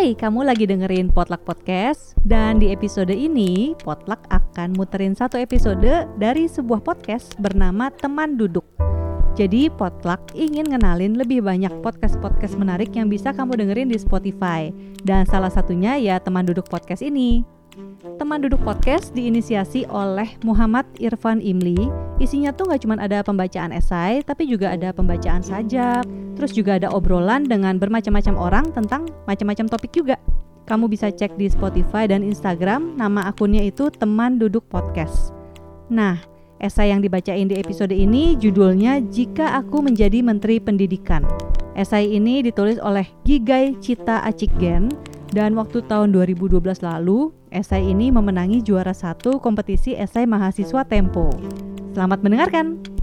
Hai, kamu lagi dengerin Potluck Podcast dan di episode ini Potluck akan muterin satu episode dari sebuah podcast bernama Teman Duduk. Jadi Potluck ingin ngenalin lebih banyak podcast-podcast menarik yang bisa kamu dengerin di Spotify dan salah satunya ya Teman Duduk Podcast ini. Teman Duduk Podcast diinisiasi oleh Muhammad Irfan Imli. Isinya tuh nggak cuma ada pembacaan esai, tapi juga ada pembacaan sajak, terus juga ada obrolan dengan bermacam-macam orang tentang macam-macam topik juga. Kamu bisa cek di Spotify dan Instagram, nama akunnya itu Teman Duduk Podcast. Nah, esai yang dibacain di episode ini judulnya Jika Aku Menjadi Menteri Pendidikan. Esai ini ditulis oleh Gigai Cita Acikgen dan waktu tahun 2012 lalu, esai ini memenangi juara satu kompetisi esai mahasiswa Tempo. Selamat mendengarkan!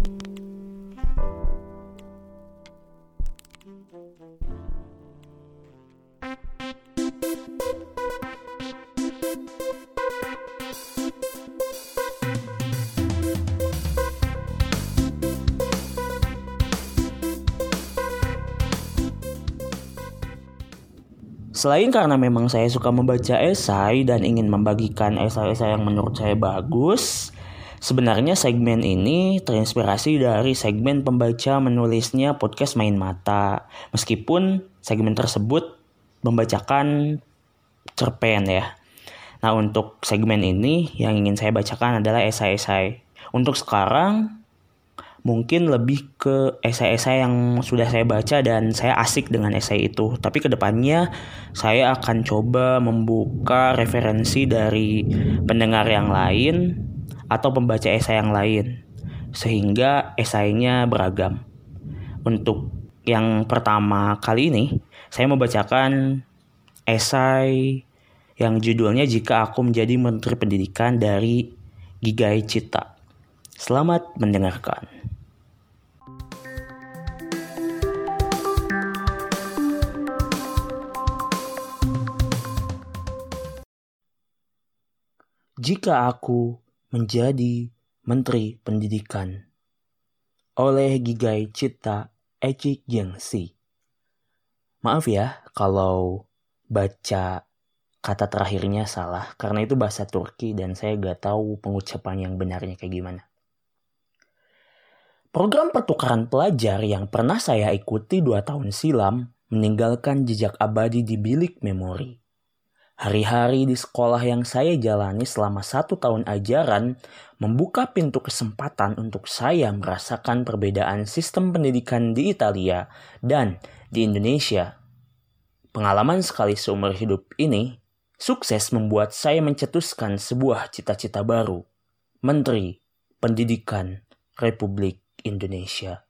Selain karena memang saya suka membaca esai dan ingin membagikan esai-esai yang menurut saya bagus, sebenarnya segmen ini terinspirasi dari segmen pembaca menulisnya podcast Main Mata. Meskipun segmen tersebut membacakan cerpen ya. Nah untuk segmen ini yang ingin saya bacakan adalah esai-esai. Untuk sekarang mungkin lebih ke esai-esai yang sudah saya baca dan saya asik dengan esai itu. Tapi ke depannya saya akan coba membuka referensi dari pendengar yang lain atau pembaca esai yang lain sehingga esainya beragam. Untuk yang pertama kali ini saya membacakan esai yang judulnya Jika Aku Menjadi Menteri Pendidikan dari Gigai Cita. Selamat mendengarkan. Jika aku menjadi Menteri Pendidikan oleh Gigai Cipta Eci Jengsi. Maaf ya kalau baca kata terakhirnya salah karena itu bahasa Turki dan saya gak tahu pengucapan yang benarnya kayak gimana. Program pertukaran pelajar yang pernah saya ikuti dua tahun silam meninggalkan jejak abadi di bilik memori. Hari-hari di sekolah yang saya jalani selama satu tahun ajaran membuka pintu kesempatan untuk saya merasakan perbedaan sistem pendidikan di Italia dan di Indonesia. Pengalaman sekali seumur hidup ini sukses membuat saya mencetuskan sebuah cita-cita baru. Menteri Pendidikan Republik Indonesia.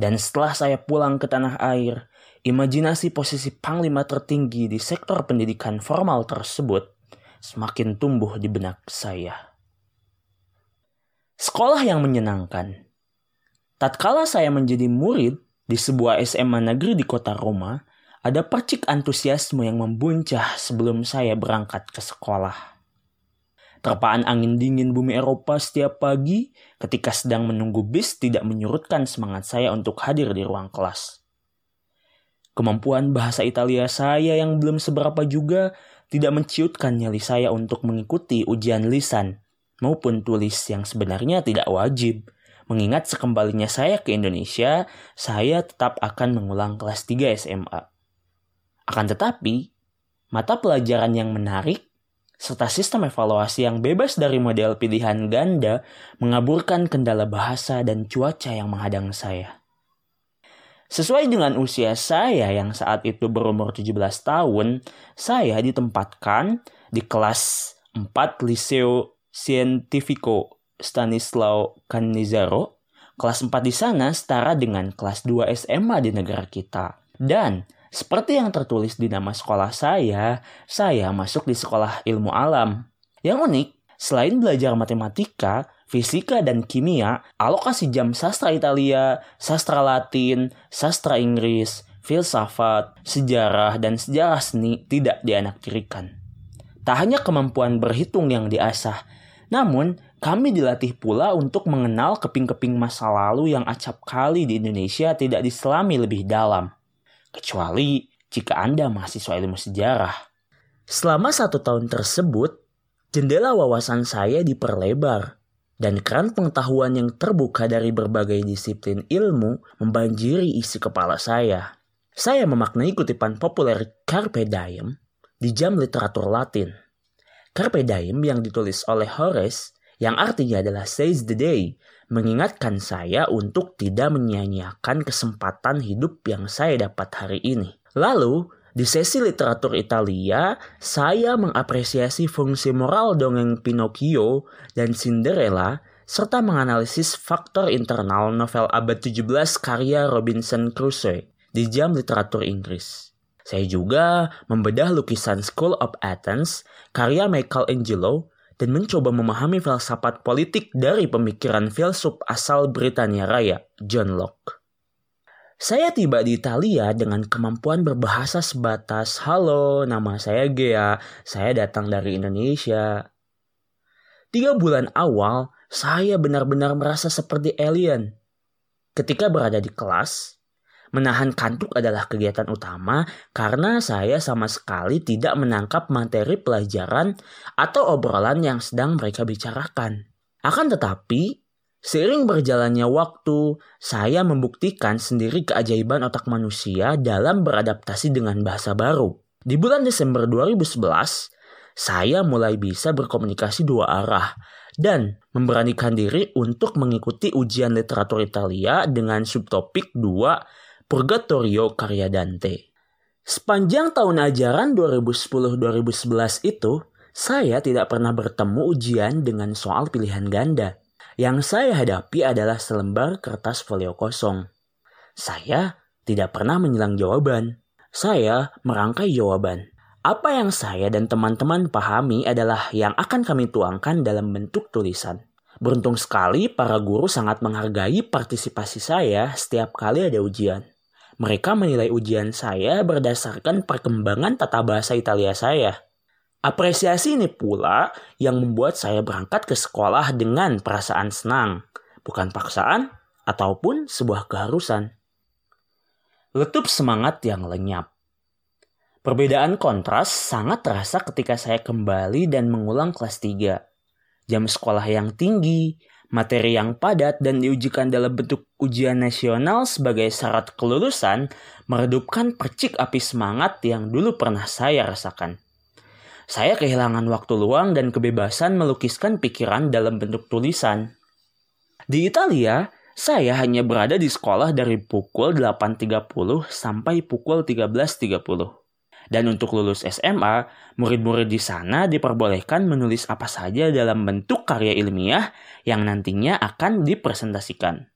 Dan setelah saya pulang ke tanah air, imajinasi posisi panglima tertinggi di sektor pendidikan formal tersebut semakin tumbuh di benak saya. Sekolah yang menyenangkan. Tatkala saya menjadi murid di sebuah SMA negeri di kota Roma, ada percik antusiasme yang membuncah sebelum saya berangkat ke sekolah. Terpaan angin dingin bumi Eropa setiap pagi ketika sedang menunggu bis tidak menyurutkan semangat saya untuk hadir di ruang kelas. Kemampuan bahasa Italia saya yang belum seberapa juga tidak menciutkan nyali saya untuk mengikuti ujian lisan maupun tulis yang sebenarnya tidak wajib. Mengingat sekembalinya saya ke Indonesia, saya tetap akan mengulang kelas 3 SMA. Akan tetapi, mata pelajaran yang menarik serta sistem evaluasi yang bebas dari model pilihan ganda mengaburkan kendala bahasa dan cuaca yang menghadang saya. Sesuai dengan usia saya yang saat itu berumur 17 tahun, saya ditempatkan di kelas 4 Liceo Scientifico Stanislao Canizaro. Kelas 4 di sana setara dengan kelas 2 SMA di negara kita. Dan seperti yang tertulis di nama sekolah saya, saya masuk di sekolah ilmu alam. Yang unik, selain belajar matematika, fisika, dan kimia, alokasi jam sastra Italia, sastra Latin, sastra Inggris, filsafat, sejarah, dan sejarah seni tidak dianaktirikan. Tak hanya kemampuan berhitung yang diasah, namun kami dilatih pula untuk mengenal keping-keping masa lalu yang acap kali di Indonesia tidak diselami lebih dalam. Kecuali jika Anda mahasiswa ilmu sejarah. Selama satu tahun tersebut, jendela wawasan saya diperlebar dan keran pengetahuan yang terbuka dari berbagai disiplin ilmu membanjiri isi kepala saya. Saya memaknai kutipan populer Carpe Diem di jam literatur Latin. Carpe Diem yang ditulis oleh Horace yang artinya adalah seize the day, mengingatkan saya untuk tidak menyia-nyiakan kesempatan hidup yang saya dapat hari ini. Lalu, di sesi literatur Italia, saya mengapresiasi fungsi moral dongeng Pinocchio dan Cinderella serta menganalisis faktor internal novel abad 17 karya Robinson Crusoe di jam literatur Inggris. Saya juga membedah lukisan School of Athens karya Michelangelo dan mencoba memahami filsafat politik dari pemikiran filsuf asal Britania Raya, John Locke. Saya tiba di Italia dengan kemampuan berbahasa sebatas Halo, nama saya Gea, saya datang dari Indonesia. Tiga bulan awal, saya benar-benar merasa seperti alien. Ketika berada di kelas, Menahan kantuk adalah kegiatan utama karena saya sama sekali tidak menangkap materi pelajaran atau obrolan yang sedang mereka bicarakan. Akan tetapi, seiring berjalannya waktu, saya membuktikan sendiri keajaiban otak manusia dalam beradaptasi dengan bahasa baru. Di bulan Desember 2011, saya mulai bisa berkomunikasi dua arah dan memberanikan diri untuk mengikuti ujian literatur Italia dengan subtopik 2 Purgatorio karya Dante. Sepanjang tahun ajaran 2010-2011 itu, saya tidak pernah bertemu ujian dengan soal pilihan ganda. Yang saya hadapi adalah selembar kertas folio kosong. Saya tidak pernah menyilang jawaban. Saya merangkai jawaban. Apa yang saya dan teman-teman pahami adalah yang akan kami tuangkan dalam bentuk tulisan. Beruntung sekali para guru sangat menghargai partisipasi saya setiap kali ada ujian. Mereka menilai ujian saya berdasarkan perkembangan tata bahasa Italia saya. Apresiasi ini pula yang membuat saya berangkat ke sekolah dengan perasaan senang, bukan paksaan ataupun sebuah keharusan. Letup semangat yang lenyap. Perbedaan kontras sangat terasa ketika saya kembali dan mengulang kelas 3. Jam sekolah yang tinggi, materi yang padat dan diujikan dalam bentuk ujian nasional sebagai syarat kelulusan meredupkan percik api semangat yang dulu pernah saya rasakan. Saya kehilangan waktu luang dan kebebasan melukiskan pikiran dalam bentuk tulisan. Di Italia, saya hanya berada di sekolah dari pukul 8.30 sampai pukul 13.30. Dan untuk lulus SMA, murid-murid di sana diperbolehkan menulis apa saja dalam bentuk karya ilmiah yang nantinya akan dipresentasikan.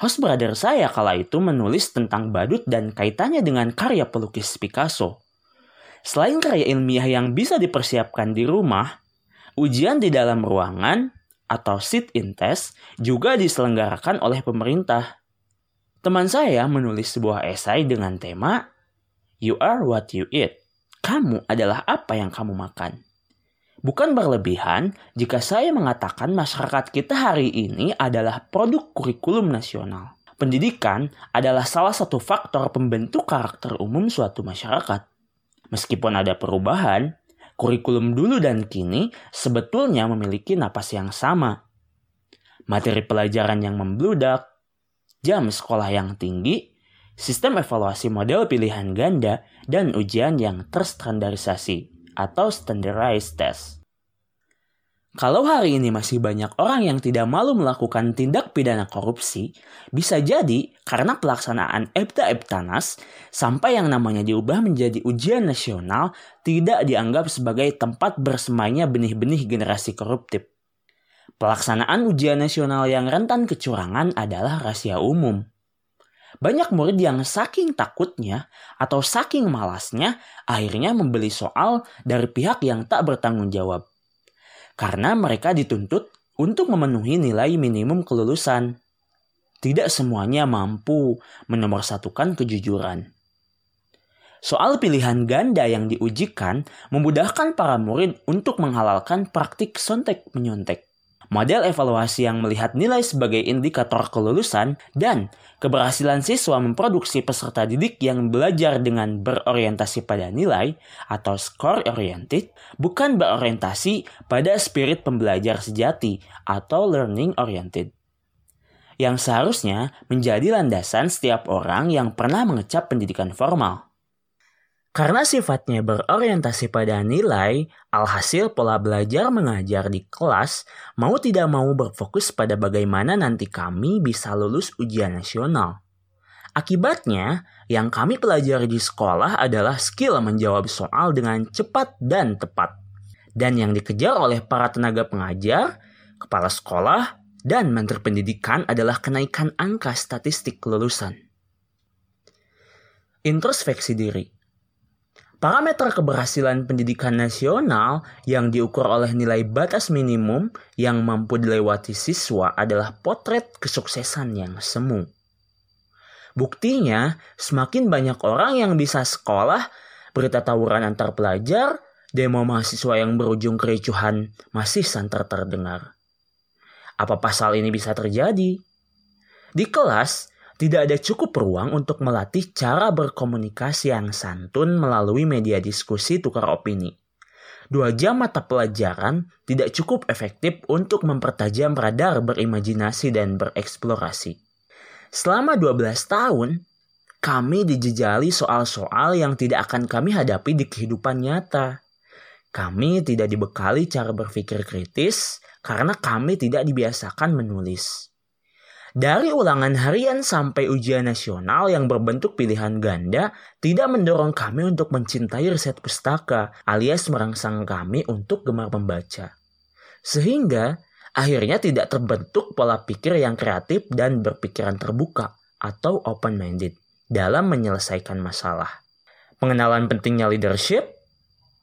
Host brother saya kala itu menulis tentang badut dan kaitannya dengan karya pelukis Picasso. Selain karya ilmiah yang bisa dipersiapkan di rumah, ujian di dalam ruangan atau sit-in test juga diselenggarakan oleh pemerintah. Teman saya menulis sebuah esai dengan tema You are what you eat. Kamu adalah apa yang kamu makan. Bukan berlebihan jika saya mengatakan masyarakat kita hari ini adalah produk kurikulum nasional. Pendidikan adalah salah satu faktor pembentuk karakter umum suatu masyarakat. Meskipun ada perubahan, kurikulum dulu dan kini sebetulnya memiliki napas yang sama. Materi pelajaran yang membludak, jam sekolah yang tinggi, sistem evaluasi model pilihan ganda, dan ujian yang terstandarisasi atau standardized test. Kalau hari ini masih banyak orang yang tidak malu melakukan tindak pidana korupsi, bisa jadi karena pelaksanaan EBTA Eptanas sampai yang namanya diubah menjadi ujian nasional tidak dianggap sebagai tempat bersemainya benih-benih generasi koruptif. Pelaksanaan ujian nasional yang rentan kecurangan adalah rahasia umum. Banyak murid yang saking takutnya atau saking malasnya akhirnya membeli soal dari pihak yang tak bertanggung jawab. Karena mereka dituntut untuk memenuhi nilai minimum kelulusan. Tidak semuanya mampu menomorsatukan kejujuran. Soal pilihan ganda yang diujikan memudahkan para murid untuk menghalalkan praktik sontek menyontek. Model evaluasi yang melihat nilai sebagai indikator kelulusan, dan keberhasilan siswa memproduksi peserta didik yang belajar dengan berorientasi pada nilai atau score oriented, bukan berorientasi pada spirit pembelajar sejati atau learning oriented. Yang seharusnya menjadi landasan setiap orang yang pernah mengecap pendidikan formal. Karena sifatnya berorientasi pada nilai, alhasil pola belajar mengajar di kelas mau tidak mau berfokus pada bagaimana nanti kami bisa lulus ujian nasional. Akibatnya, yang kami pelajari di sekolah adalah skill menjawab soal dengan cepat dan tepat. Dan yang dikejar oleh para tenaga pengajar, kepala sekolah, dan menteri pendidikan adalah kenaikan angka statistik kelulusan. Introspeksi diri Parameter keberhasilan pendidikan nasional yang diukur oleh nilai batas minimum yang mampu dilewati siswa adalah potret kesuksesan yang semu. Buktinya, semakin banyak orang yang bisa sekolah, berita tawuran antar pelajar, demo mahasiswa yang berujung kericuhan masih santer terdengar. Apa pasal ini bisa terjadi? Di kelas, tidak ada cukup ruang untuk melatih cara berkomunikasi yang santun melalui media diskusi tukar opini. Dua jam mata pelajaran tidak cukup efektif untuk mempertajam radar berimajinasi dan bereksplorasi. Selama 12 tahun, kami dijejali soal-soal yang tidak akan kami hadapi di kehidupan nyata. Kami tidak dibekali cara berpikir kritis karena kami tidak dibiasakan menulis. Dari ulangan harian sampai ujian nasional yang berbentuk pilihan ganda tidak mendorong kami untuk mencintai riset pustaka alias merangsang kami untuk gemar membaca. Sehingga akhirnya tidak terbentuk pola pikir yang kreatif dan berpikiran terbuka atau open-minded dalam menyelesaikan masalah. Pengenalan pentingnya leadership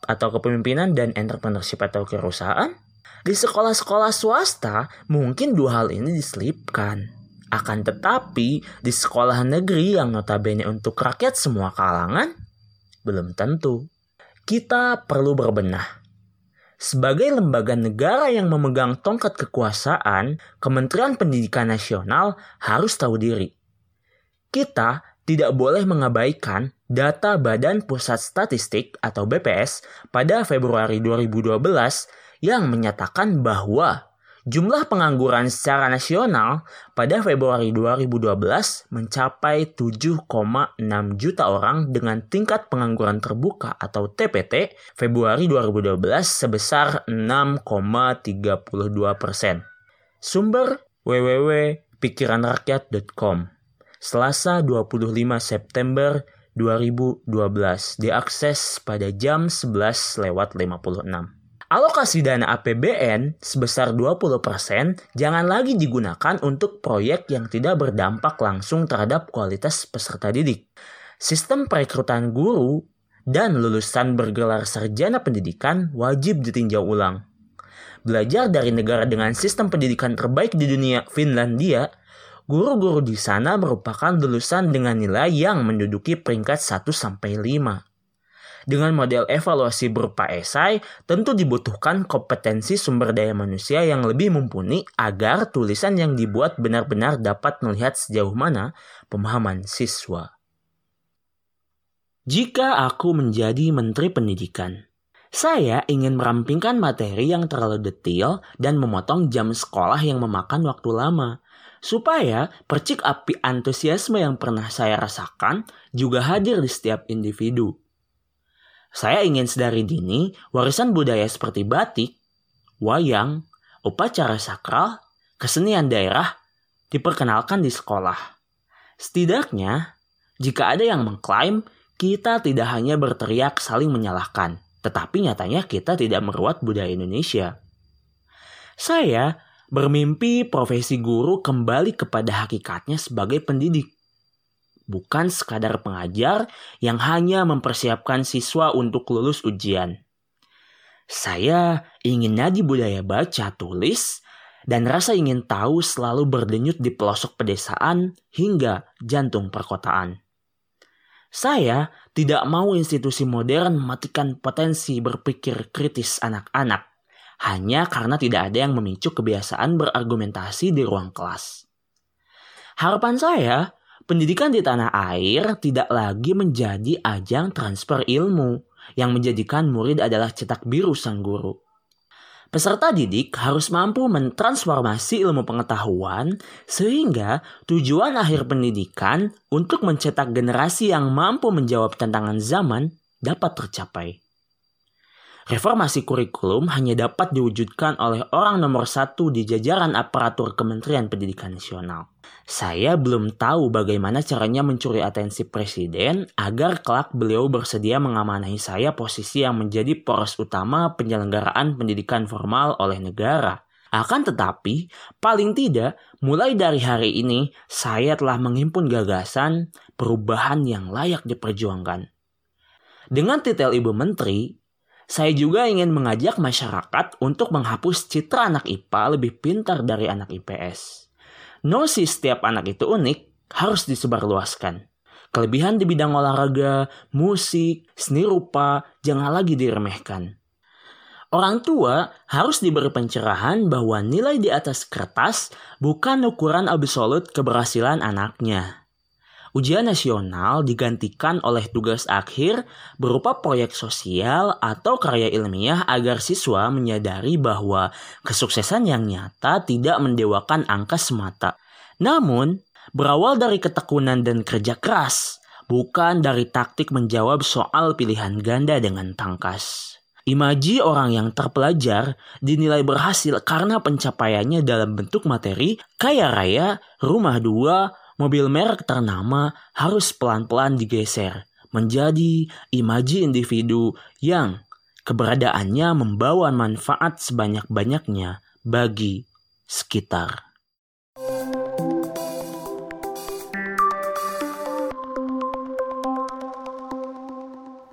atau kepemimpinan dan entrepreneurship atau kerusahaan di sekolah-sekolah swasta mungkin dua hal ini diselipkan. Akan tetapi, di sekolah negeri yang notabene untuk rakyat semua kalangan, belum tentu. Kita perlu berbenah. Sebagai lembaga negara yang memegang tongkat kekuasaan, Kementerian Pendidikan Nasional harus tahu diri. Kita tidak boleh mengabaikan data Badan Pusat Statistik atau BPS pada Februari 2012 yang menyatakan bahwa Jumlah pengangguran secara nasional pada Februari 2012 mencapai 7,6 juta orang dengan tingkat pengangguran terbuka atau TPT Februari 2012 sebesar 6,32 persen. Sumber www.pikiranrakyat.com Selasa 25 September 2012 diakses pada jam 11 lewat 56. Alokasi dana APBN sebesar 20% jangan lagi digunakan untuk proyek yang tidak berdampak langsung terhadap kualitas peserta didik. Sistem perekrutan guru dan lulusan bergelar sarjana pendidikan wajib ditinjau ulang. Belajar dari negara dengan sistem pendidikan terbaik di dunia, Finlandia, guru-guru di sana merupakan lulusan dengan nilai yang menduduki peringkat 1 sampai 5. Dengan model evaluasi berupa esai, tentu dibutuhkan kompetensi sumber daya manusia yang lebih mumpuni agar tulisan yang dibuat benar-benar dapat melihat sejauh mana pemahaman siswa. Jika aku menjadi Menteri Pendidikan, saya ingin merampingkan materi yang terlalu detail dan memotong jam sekolah yang memakan waktu lama, supaya percik api antusiasme yang pernah saya rasakan juga hadir di setiap individu. Saya ingin sedari dini warisan budaya seperti batik, wayang, upacara sakral, kesenian daerah diperkenalkan di sekolah. Setidaknya, jika ada yang mengklaim kita tidak hanya berteriak saling menyalahkan, tetapi nyatanya kita tidak meruat budaya Indonesia. Saya bermimpi profesi guru kembali kepada hakikatnya sebagai pendidik bukan sekadar pengajar yang hanya mempersiapkan siswa untuk lulus ujian. Saya ingin nadi budaya baca tulis dan rasa ingin tahu selalu berdenyut di pelosok pedesaan hingga jantung perkotaan. Saya tidak mau institusi modern mematikan potensi berpikir kritis anak-anak hanya karena tidak ada yang memicu kebiasaan berargumentasi di ruang kelas. Harapan saya, pendidikan di tanah air tidak lagi menjadi ajang transfer ilmu yang menjadikan murid adalah cetak biru sang guru. Peserta didik harus mampu mentransformasi ilmu pengetahuan sehingga tujuan akhir pendidikan untuk mencetak generasi yang mampu menjawab tantangan zaman dapat tercapai. Reformasi kurikulum hanya dapat diwujudkan oleh orang nomor satu di jajaran aparatur Kementerian Pendidikan Nasional. Saya belum tahu bagaimana caranya mencuri atensi presiden agar kelak beliau bersedia mengamanahi saya posisi yang menjadi poros utama penyelenggaraan pendidikan formal oleh negara. Akan tetapi, paling tidak, mulai dari hari ini, saya telah menghimpun gagasan perubahan yang layak diperjuangkan. Dengan titel Ibu Menteri, saya juga ingin mengajak masyarakat untuk menghapus citra anak IPA lebih pintar dari anak IPS. Nosi setiap anak itu unik harus disebarluaskan. Kelebihan di bidang olahraga, musik, seni rupa jangan lagi diremehkan. Orang tua harus diberi pencerahan bahwa nilai di atas kertas bukan ukuran absolut keberhasilan anaknya. Ujian nasional digantikan oleh tugas akhir berupa proyek sosial atau karya ilmiah agar siswa menyadari bahwa kesuksesan yang nyata tidak mendewakan angka semata. Namun, berawal dari ketekunan dan kerja keras, bukan dari taktik menjawab soal pilihan ganda dengan tangkas. Imaji orang yang terpelajar dinilai berhasil karena pencapaiannya dalam bentuk materi, kaya raya, rumah dua, mobil merek ternama harus pelan-pelan digeser menjadi imaji individu yang keberadaannya membawa manfaat sebanyak-banyaknya bagi sekitar.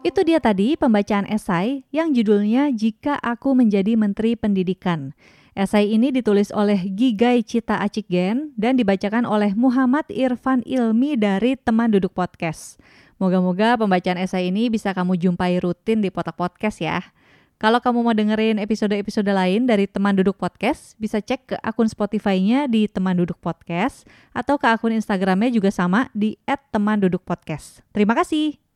Itu dia tadi pembacaan esai yang judulnya Jika Aku Menjadi Menteri Pendidikan Esai ini ditulis oleh Gigai Cita Acikgen dan dibacakan oleh Muhammad Irfan Ilmi dari Teman Duduk Podcast. Moga-moga pembacaan esai ini bisa kamu jumpai rutin di Potak Podcast ya. Kalau kamu mau dengerin episode-episode lain dari Teman Duduk Podcast, bisa cek ke akun Spotify-nya di Teman Duduk Podcast atau ke akun Instagramnya juga sama di @temandudukpodcast. Terima kasih.